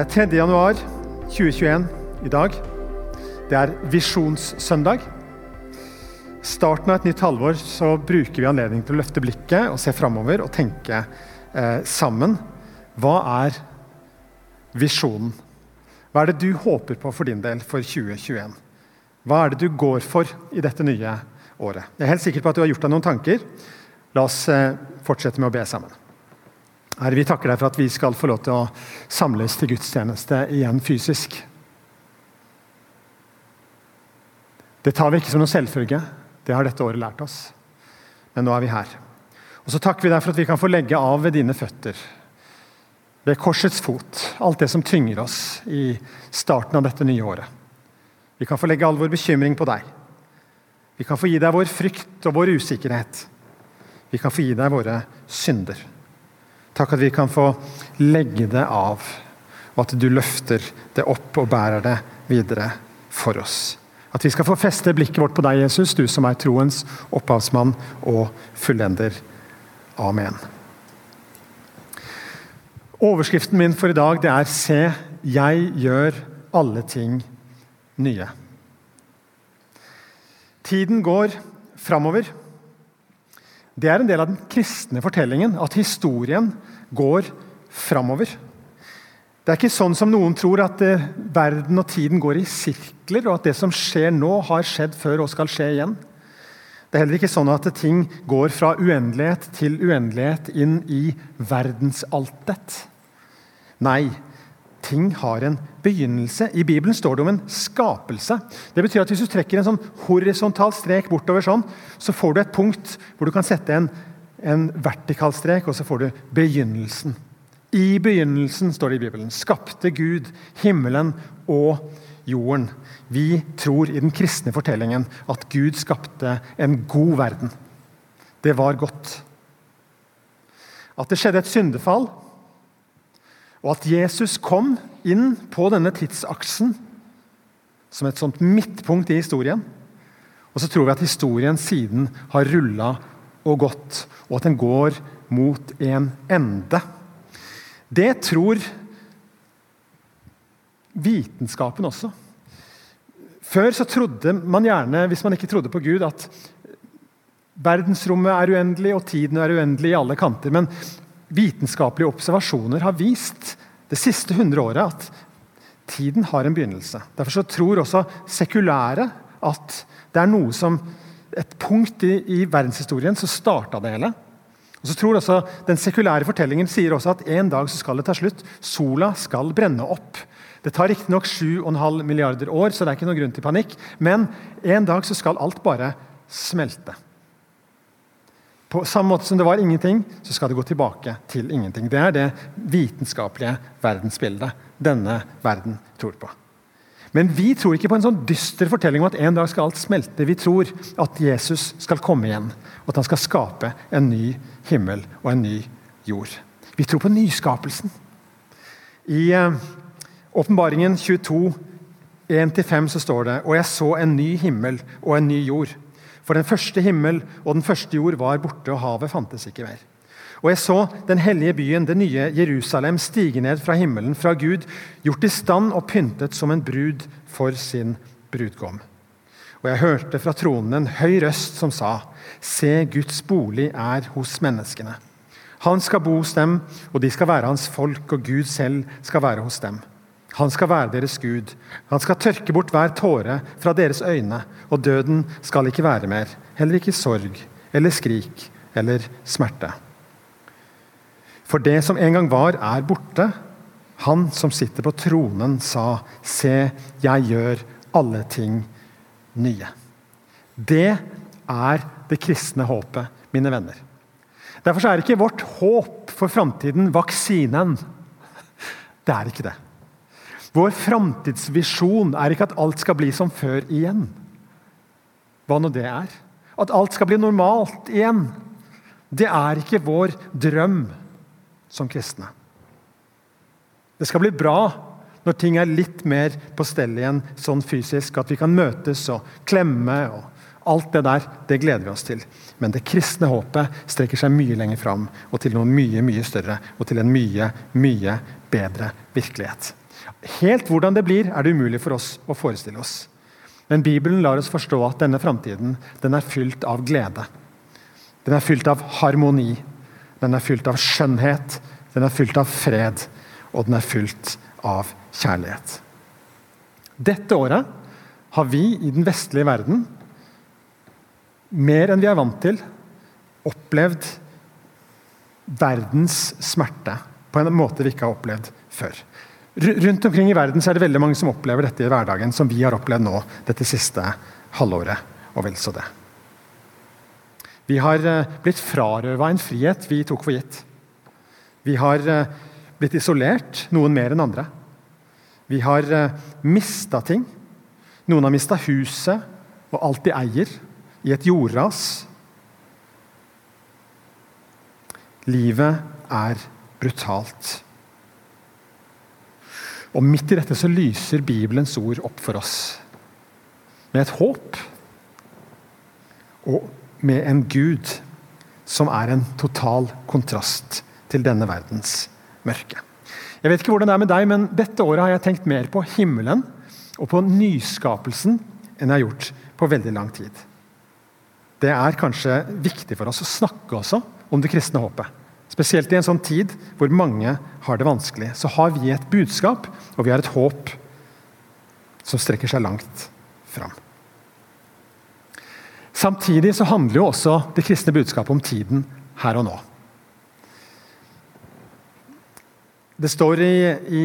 Det er 3. januar 2021 i dag. Det er visjonssøndag. Starten av et nytt halvår så bruker vi anledning til å løfte blikket og se framover og tenke eh, sammen. Hva er visjonen? Hva er det du håper på for din del for 2021? Hva er det du går for i dette nye året? Jeg er helt sikker på at du har gjort deg noen tanker. La oss eh, fortsette med å be sammen. Herre, vi takker deg for at vi skal få lov til å samles til gudstjeneste igjen fysisk. Det tar vi ikke som noe selvfølge. Det har dette året lært oss. Men nå er vi her. Og så takker vi deg for at vi kan få legge av ved dine føtter, ved korsets fot, alt det som tynger oss i starten av dette nye året. Vi kan få legge all vår bekymring på deg. Vi kan få gi deg vår frykt og vår usikkerhet. Vi kan få gi deg våre synder. Takk at vi kan få legge det av, og at du løfter det opp og bærer det videre for oss. At vi skal få feste blikket vårt på deg, Jesus, du som er troens opphavsmann og fullender. Amen. Overskriften min for i dag det er 'Se, jeg gjør alle ting nye'. Tiden går framover. Det er en del av den kristne fortellingen at historien går framover. Det er ikke sånn som noen tror, at eh, verden og tiden går i sirkler, og at det som skjer nå, har skjedd før og skal skje igjen. Det er heller ikke sånn at ting går fra uendelighet til uendelighet inn i verdensaltet. Nei, ting har en begynnelse. I Bibelen står det om en skapelse. Det betyr at Hvis du trekker en sånn horisontal strek bortover, sånn, så får du et punkt hvor du kan sette en, en vertikal strek, og så får du begynnelsen. I begynnelsen, står det i Bibelen, skapte Gud himmelen og jorden. Vi tror i den kristne fortellingen at Gud skapte en god verden. Det var godt. At det skjedde et syndefall, og at Jesus kom inn på denne tidsaksen som et sånt midtpunkt i historien. Og så tror vi at historien siden har rulla og gått, og at den går mot en ende. Det tror vitenskapen også. Før så trodde man gjerne, hvis man ikke trodde på Gud, at verdensrommet er uendelig og tiden er uendelig i alle kanter. Men vitenskapelige observasjoner har vist det siste hundre året at tiden har en begynnelse. Derfor tror også sekulære at det er noe som et punkt i, i verdenshistorien som starta det hele. Og så tror også Den sekulære fortellingen sier også at en dag så skal det ta slutt. Sola skal brenne opp. Det tar riktignok 7,5 milliarder år, så det er ikke noen grunn til panikk. Men en dag så skal alt bare smelte. På samme måte som det var ingenting, så skal det gå tilbake til ingenting. Det er det vitenskapelige verdensbildet denne verden tror på. Men vi tror ikke på en sånn dyster fortelling om at en dag skal alt smelte. Vi tror at Jesus skal komme igjen, og at han skal skape en ny himmel og en ny jord. Vi tror på nyskapelsen. I Åpenbaringen uh, 22, 1-5 så står det Og jeg så en ny himmel og en ny jord. For den første himmel og den første jord var borte, og havet fantes ikke mer. Og jeg så den hellige byen, det nye Jerusalem, stige ned fra himmelen, fra Gud, gjort i stand og pyntet som en brud for sin brudgom. Og jeg hørte fra tronen en høy røst som sa:" Se, Guds bolig er hos menneskene. Han skal bo hos dem, og de skal være hans folk, og Gud selv skal være hos dem. Han skal være deres Gud. Han skal tørke bort hver tåre fra deres øyne, og døden skal ikke være mer. Heller ikke sorg eller skrik eller smerte. For det som en gang var, er borte. Han som sitter på tronen, sa, Se, jeg gjør alle ting nye. Det er det kristne håpet, mine venner. Derfor er ikke vårt håp for framtiden vaksinen. Det er ikke det. Vår framtidsvisjon er ikke at alt skal bli som før igjen. Hva nå det er. At alt skal bli normalt igjen. Det er ikke vår drøm som kristne. Det skal bli bra når ting er litt mer på stell igjen sånn fysisk. At vi kan møtes og klemme og alt det der. Det gleder vi oss til. Men det kristne håpet strekker seg mye lenger fram og til noe mye, mye større og til en mye, mye bedre virkelighet. Helt hvordan det blir, er det umulig for oss å forestille oss. Men Bibelen lar oss forstå at denne framtiden er fylt av glede. Den er fylt av harmoni, den er fylt av skjønnhet, den er fylt av fred, og den er fylt av kjærlighet. Dette året har vi i den vestlige verden, mer enn vi er vant til, opplevd verdens smerte på en måte vi ikke har opplevd før. Rundt omkring i verden er det veldig mange som opplever dette i hverdagen, som vi har opplevd nå dette siste halvåret, og vel så det. Vi har eh, blitt frarøva en frihet vi tok for gitt. Vi har eh, blitt isolert, noen mer enn andre. Vi har eh, mista ting. Noen har mista huset og alt de eier, i et jordras. Livet er brutalt. Og midt i dette så lyser Bibelens ord opp for oss. Med et håp og med en Gud som er en total kontrast til denne verdens mørke. Jeg vet ikke hvordan det er med deg, men Dette året har jeg tenkt mer på himmelen og på nyskapelsen enn jeg har gjort på veldig lang tid. Det er kanskje viktig for oss å snakke også om det kristne håpet. Spesielt i en sånn tid hvor mange har det vanskelig. Så har vi et budskap og vi har et håp som strekker seg langt fram. Samtidig så handler jo også det kristne budskapet om tiden her og nå. Det står i, i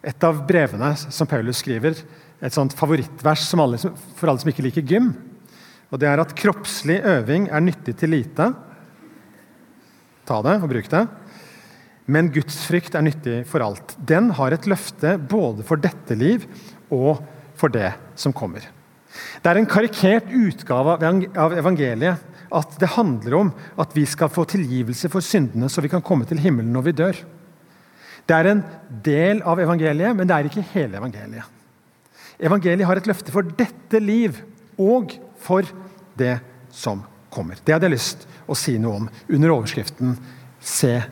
et av brevene som Paulus skriver, et sånt favorittvers alle, for alle som ikke liker gym. Og det er at kroppslig øving er nyttig til lite. Ta det og bruk det. Men gudsfrykt er nyttig for alt. Den har et løfte både for dette liv og for det som kommer. Det er en karikert utgave av evangeliet at det handler om at vi skal få tilgivelse for syndene så vi kan komme til himmelen når vi dør. Det er en del av evangeliet, men det er ikke hele evangeliet. Evangeliet har et løfte for dette liv og for det som kommer. Det hadde jeg lyst å si noe om under overskriften 'Se,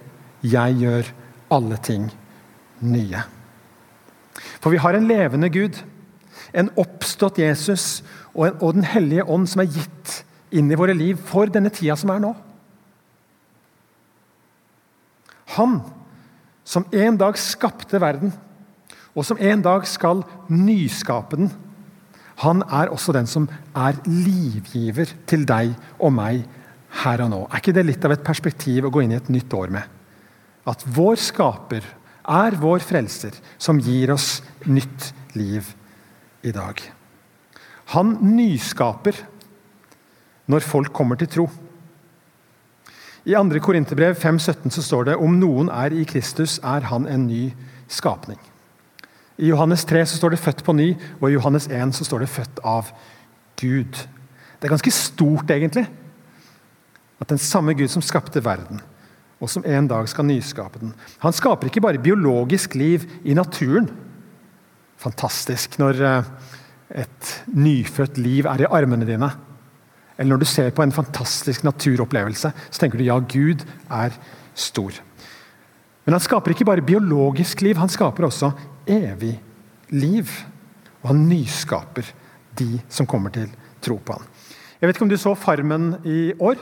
jeg gjør alle ting nye'. For vi har en levende Gud, en oppstått Jesus og, en, og Den hellige ånd som er gitt inn i våre liv for denne tida som er nå. Han som en dag skapte verden, og som en dag skal nyskape den. Han er også den som er livgiver til deg og meg her og nå. Er ikke det litt av et perspektiv å gå inn i et nytt år med? At vår skaper er vår frelser, som gir oss nytt liv i dag. Han nyskaper når folk kommer til tro. I 2. Korinterbrev 5,17 så står det om noen er i Kristus, er han en ny skapning. I Johannes 3 så står det 'født på ny', og i Johannes 1 så står det 'født av Gud'. Det er ganske stort, egentlig. At den samme Gud som skapte verden, og som en dag skal nyskape den Han skaper ikke bare biologisk liv i naturen. Fantastisk når eh, et nyfødt liv er i armene dine. Eller når du ser på en fantastisk naturopplevelse, så tenker du ja, Gud er stor. Men han skaper ikke bare biologisk liv, han skaper også evig liv. Og han nyskaper de som kommer til tro på han. Jeg vet ikke om du så Farmen i år?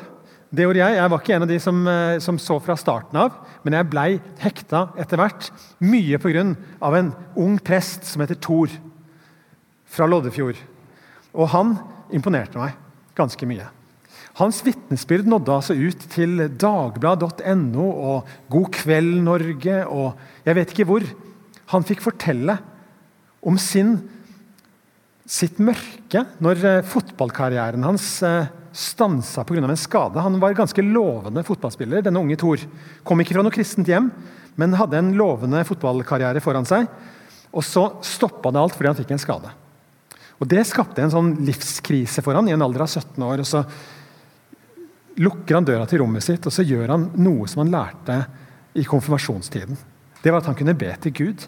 Det gjorde jeg. Jeg var ikke en av de som, eh, som så fra starten av, men jeg blei hekta etter hvert. Mye pga. en ung prest som heter Thor fra Loddefjord. Og han imponerte meg ganske mye. Hans vitnesbyrd nådde altså ut til dagbladet.no og God kveld Norge og jeg vet ikke hvor. Han fikk fortelle om sin, sitt mørke når eh, fotballkarrieren hans eh, stansa pga. en skade. Han var ganske lovende fotballspiller. denne unge Thor. Kom ikke fra noe kristent hjem, men hadde en lovende fotballkarriere foran seg. Og Så stoppa det alt fordi han fikk en skade. Og Det skapte en sånn livskrise for han i en alder av 17 år. og Så lukker han døra til rommet sitt og så gjør han noe som han lærte i konfirmasjonstiden. Det var at han kunne be til Gud.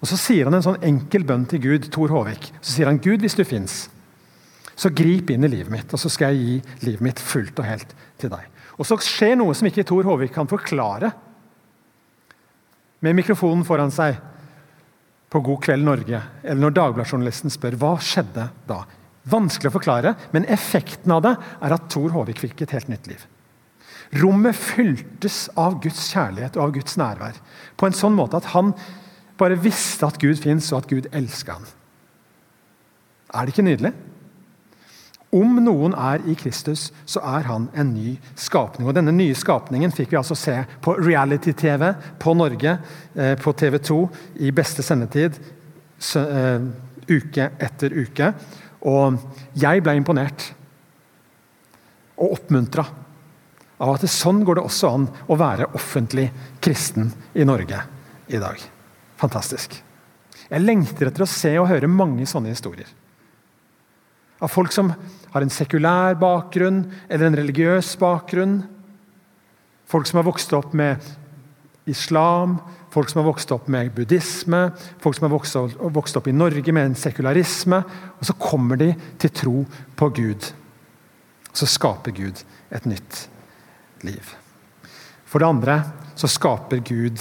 Og Så sier han en sånn enkel bønn til Gud, Tor Håvik. Så sier han, Gud, hvis du fins, så grip inn i livet mitt, og så skal jeg gi livet mitt fullt og helt til deg. Og Så skjer noe som ikke Tor Håvik kan forklare. Med mikrofonen foran seg på God kveld Norge, eller når Dagbladet-journalisten spør hva skjedde da. Vanskelig å forklare, men effekten av det er at Thor Håvik fikk et helt nytt liv. Rommet fyltes av Guds kjærlighet og av Guds nærvær. På en sånn måte at han bare visste at Gud fins, og at Gud elsker ham. Er det ikke nydelig? Om noen er i Kristus, så er han en ny skapning. Og Denne nye skapningen fikk vi altså se på reality-TV på Norge, eh, på TV 2, i beste sendetid, eh, uke etter uke. Og jeg ble imponert og oppmuntra av at sånn går det også an å være offentlig kristen i Norge i dag. Fantastisk. Jeg lengter etter å se og høre mange sånne historier. Av folk som har en sekulær bakgrunn eller en religiøs bakgrunn. Folk som har vokst opp med islam, folk som har vokst opp med buddhisme, folk som har vokst opp, i Norge med en sekularisme. Og så kommer de til tro på Gud. Så skaper Gud et nytt liv. For det andre så skaper Gud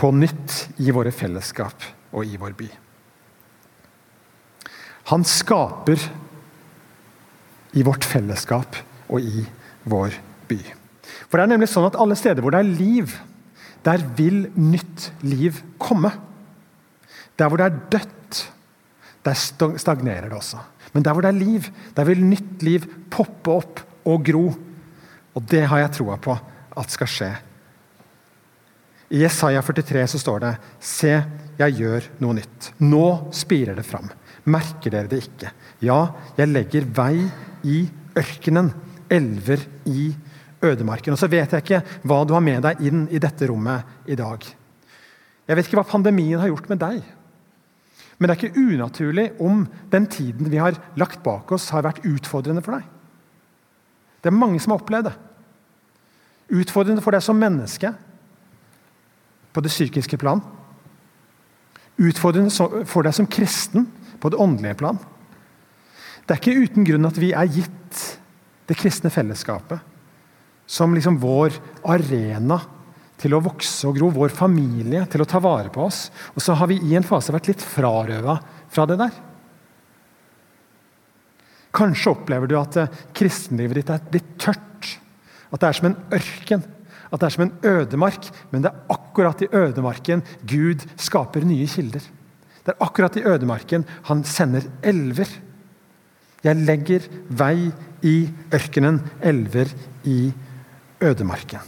på nytt i våre fellesskap og i vår by. Han skaper i vårt fellesskap og i vår by. For det er nemlig sånn at Alle steder hvor det er liv, der vil nytt liv komme. Der hvor det er dødt, der stagnerer det også. Men der hvor det er liv, der vil nytt liv poppe opp og gro. Og det har jeg troa på at skal skje. I Jesaja 43 så står det Se, jeg gjør noe nytt. Nå spirer det fram. Merker dere det ikke? Ja, jeg legger vei i ørkenen, elver i ødemarken. Og så vet jeg ikke hva du har med deg inn i dette rommet i dag. Jeg vet ikke hva pandemien har gjort med deg. Men det er ikke unaturlig om den tiden vi har lagt bak oss, har vært utfordrende for deg. Det er mange som har opplevd det. Utfordrende for deg som menneske på det psykiske plan. Utfordrende for deg som kristen på det åndelige plan. Det er ikke uten grunn at vi er gitt det kristne fellesskapet som liksom vår arena til å vokse og gro, vår familie til å ta vare på oss. Og så har vi i en fase vært litt frarøva fra det der. Kanskje opplever du at eh, kristenlivet ditt er blitt tørt. At det er som en ørken. At det er som en ødemark. Men det er akkurat i ødemarken Gud skaper nye kilder. Det er akkurat i ødemarken han sender elver. Jeg legger vei i ørkenen, elver i ødemarken.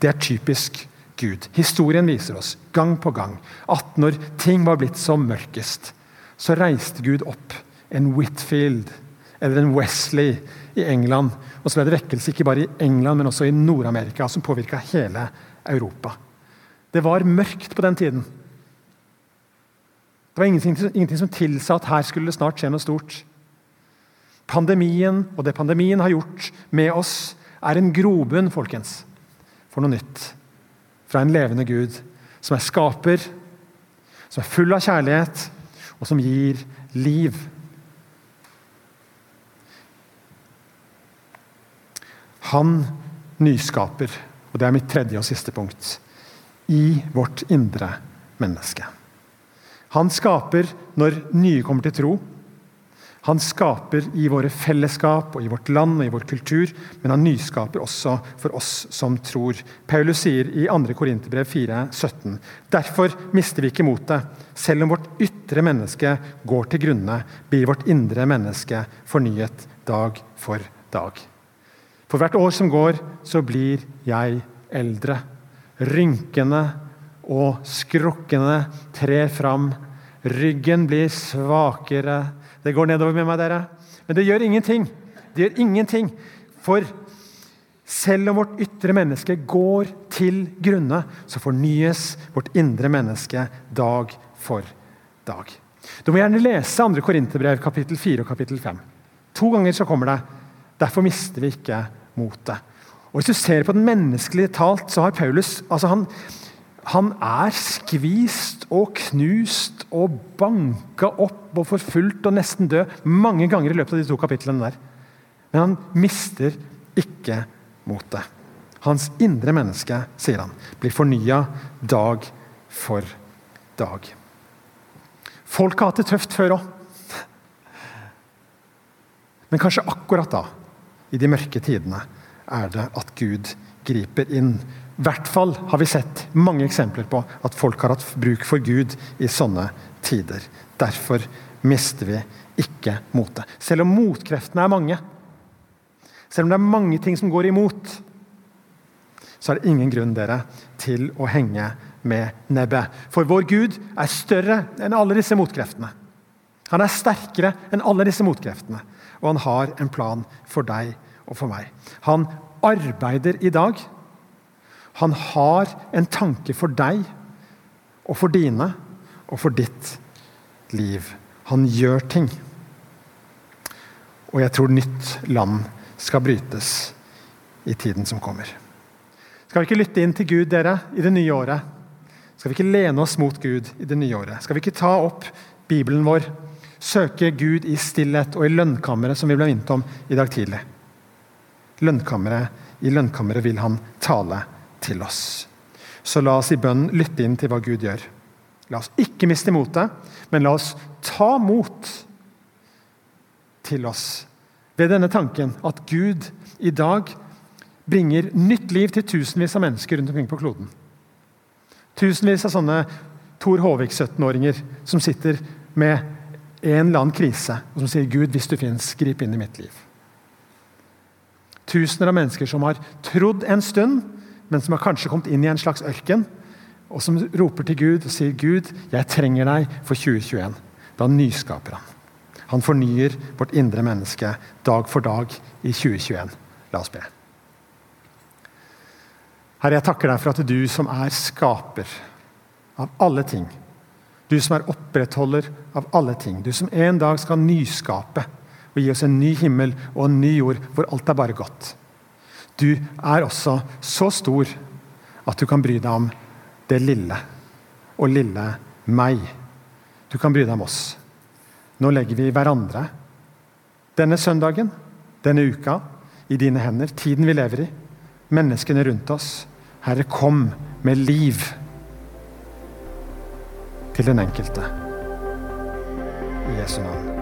Det er typisk Gud. Historien viser oss gang på gang at når ting var blitt som mørkest, så reiste Gud opp en Whitfield eller en Wesley i England. Og så ble det vekkelse ikke bare i England, men også i Nord-Amerika, som påvirka hele Europa. Det var mørkt på den tiden. Det var ingenting, ingenting som tilsa at her skulle det snart skje noe stort. Pandemien og det pandemien har gjort med oss, er en grobunn folkens, for noe nytt. Fra en levende Gud som er skaper, som er full av kjærlighet, og som gir liv. Han nyskaper, og det er mitt tredje og siste punkt, i vårt indre menneske. Han skaper når nye kommer til tro. Han skaper i våre fellesskap og i vårt land og i vår kultur, men han nyskaper også for oss som tror. Paulus sier i 2. Korinterbrev 4, 17, Derfor mister vi ikke motet. Selv om vårt ytre menneske går til grunne, blir vårt indre menneske fornyet dag for dag. For hvert år som går, så blir jeg eldre. Rynkene og skrukkene trer fram. Ryggen blir svakere. Det går nedover med meg, dere. Men det gjør ingenting. Det gjør ingenting. For selv om vårt ytre menneske går til grunne, så fornyes vårt indre menneske dag for dag. Du må gjerne lese 2. Korinterbrev kapittel 4 og kapittel 5. To ganger så kommer det. Derfor mister vi ikke motet. Og Hvis du ser på den menneskelige talt, så har Paulus altså han, han er skvist og knust og banka opp og forfulgt og nesten død mange ganger i løpet av de to kapitlene der. Men han mister ikke motet. Hans indre menneske, sier han, blir fornya dag for dag. Folk har hatt det tøft før òg. Men kanskje akkurat da, i de mørke tidene, er det at Gud griper inn. I hvert fall har vi sett mange eksempler på at folk har hatt bruk for Gud i sånne tider. Derfor mister vi ikke motet. Selv om motkreftene er mange, selv om det er mange ting som går imot, så er det ingen grunn dere til å henge med nebbet. For vår Gud er større enn alle disse motkreftene. Han er sterkere enn alle disse motkreftene, og han har en plan for deg og for meg. Han arbeider i dag. Han har en tanke for deg og for dine og for ditt liv. Han gjør ting. Og jeg tror nytt land skal brytes i tiden som kommer. Skal vi ikke lytte inn til Gud dere, i det nye året? Skal vi ikke lene oss mot Gud i det nye året? Skal vi ikke ta opp Bibelen vår, søke Gud i stillhet og i lønnkammeret, som vi ble minnet om i dag tidlig? Lønnkammeret, I lønnkammeret vil han tale til oss. Så la oss i bønnen lytte inn til hva Gud gjør. La oss ikke miste motet, men la oss ta mot til oss ved denne tanken at Gud i dag bringer nytt liv til tusenvis av mennesker rundt omkring på kloden. Tusenvis av sånne Tor Håvik 17-åringer som sitter med en eller annen krise og som sier 'Gud, hvis du fins, grip inn i mitt liv'. Tusener av mennesker som har trodd en stund, men som har kanskje kommet inn i en slags ørken, og som roper til Gud og sier 'Gud, jeg trenger deg for 2021'. Da nyskaper han. Han fornyer vårt indre menneske dag for dag i 2021. La oss be. Herre, jeg takker deg for at du som er skaper av alle ting, du som er opprettholder av alle ting, du som en dag skal nyskape og gi oss en ny himmel og en ny jord hvor alt er bare godt. Du er også så stor at du kan bry deg om det lille og lille meg. Du kan bry deg om oss. Nå legger vi hverandre, denne søndagen, denne uka, i dine hender, tiden vi lever i, menneskene rundt oss. Herre, kom med liv til den enkelte. I Jesu navn.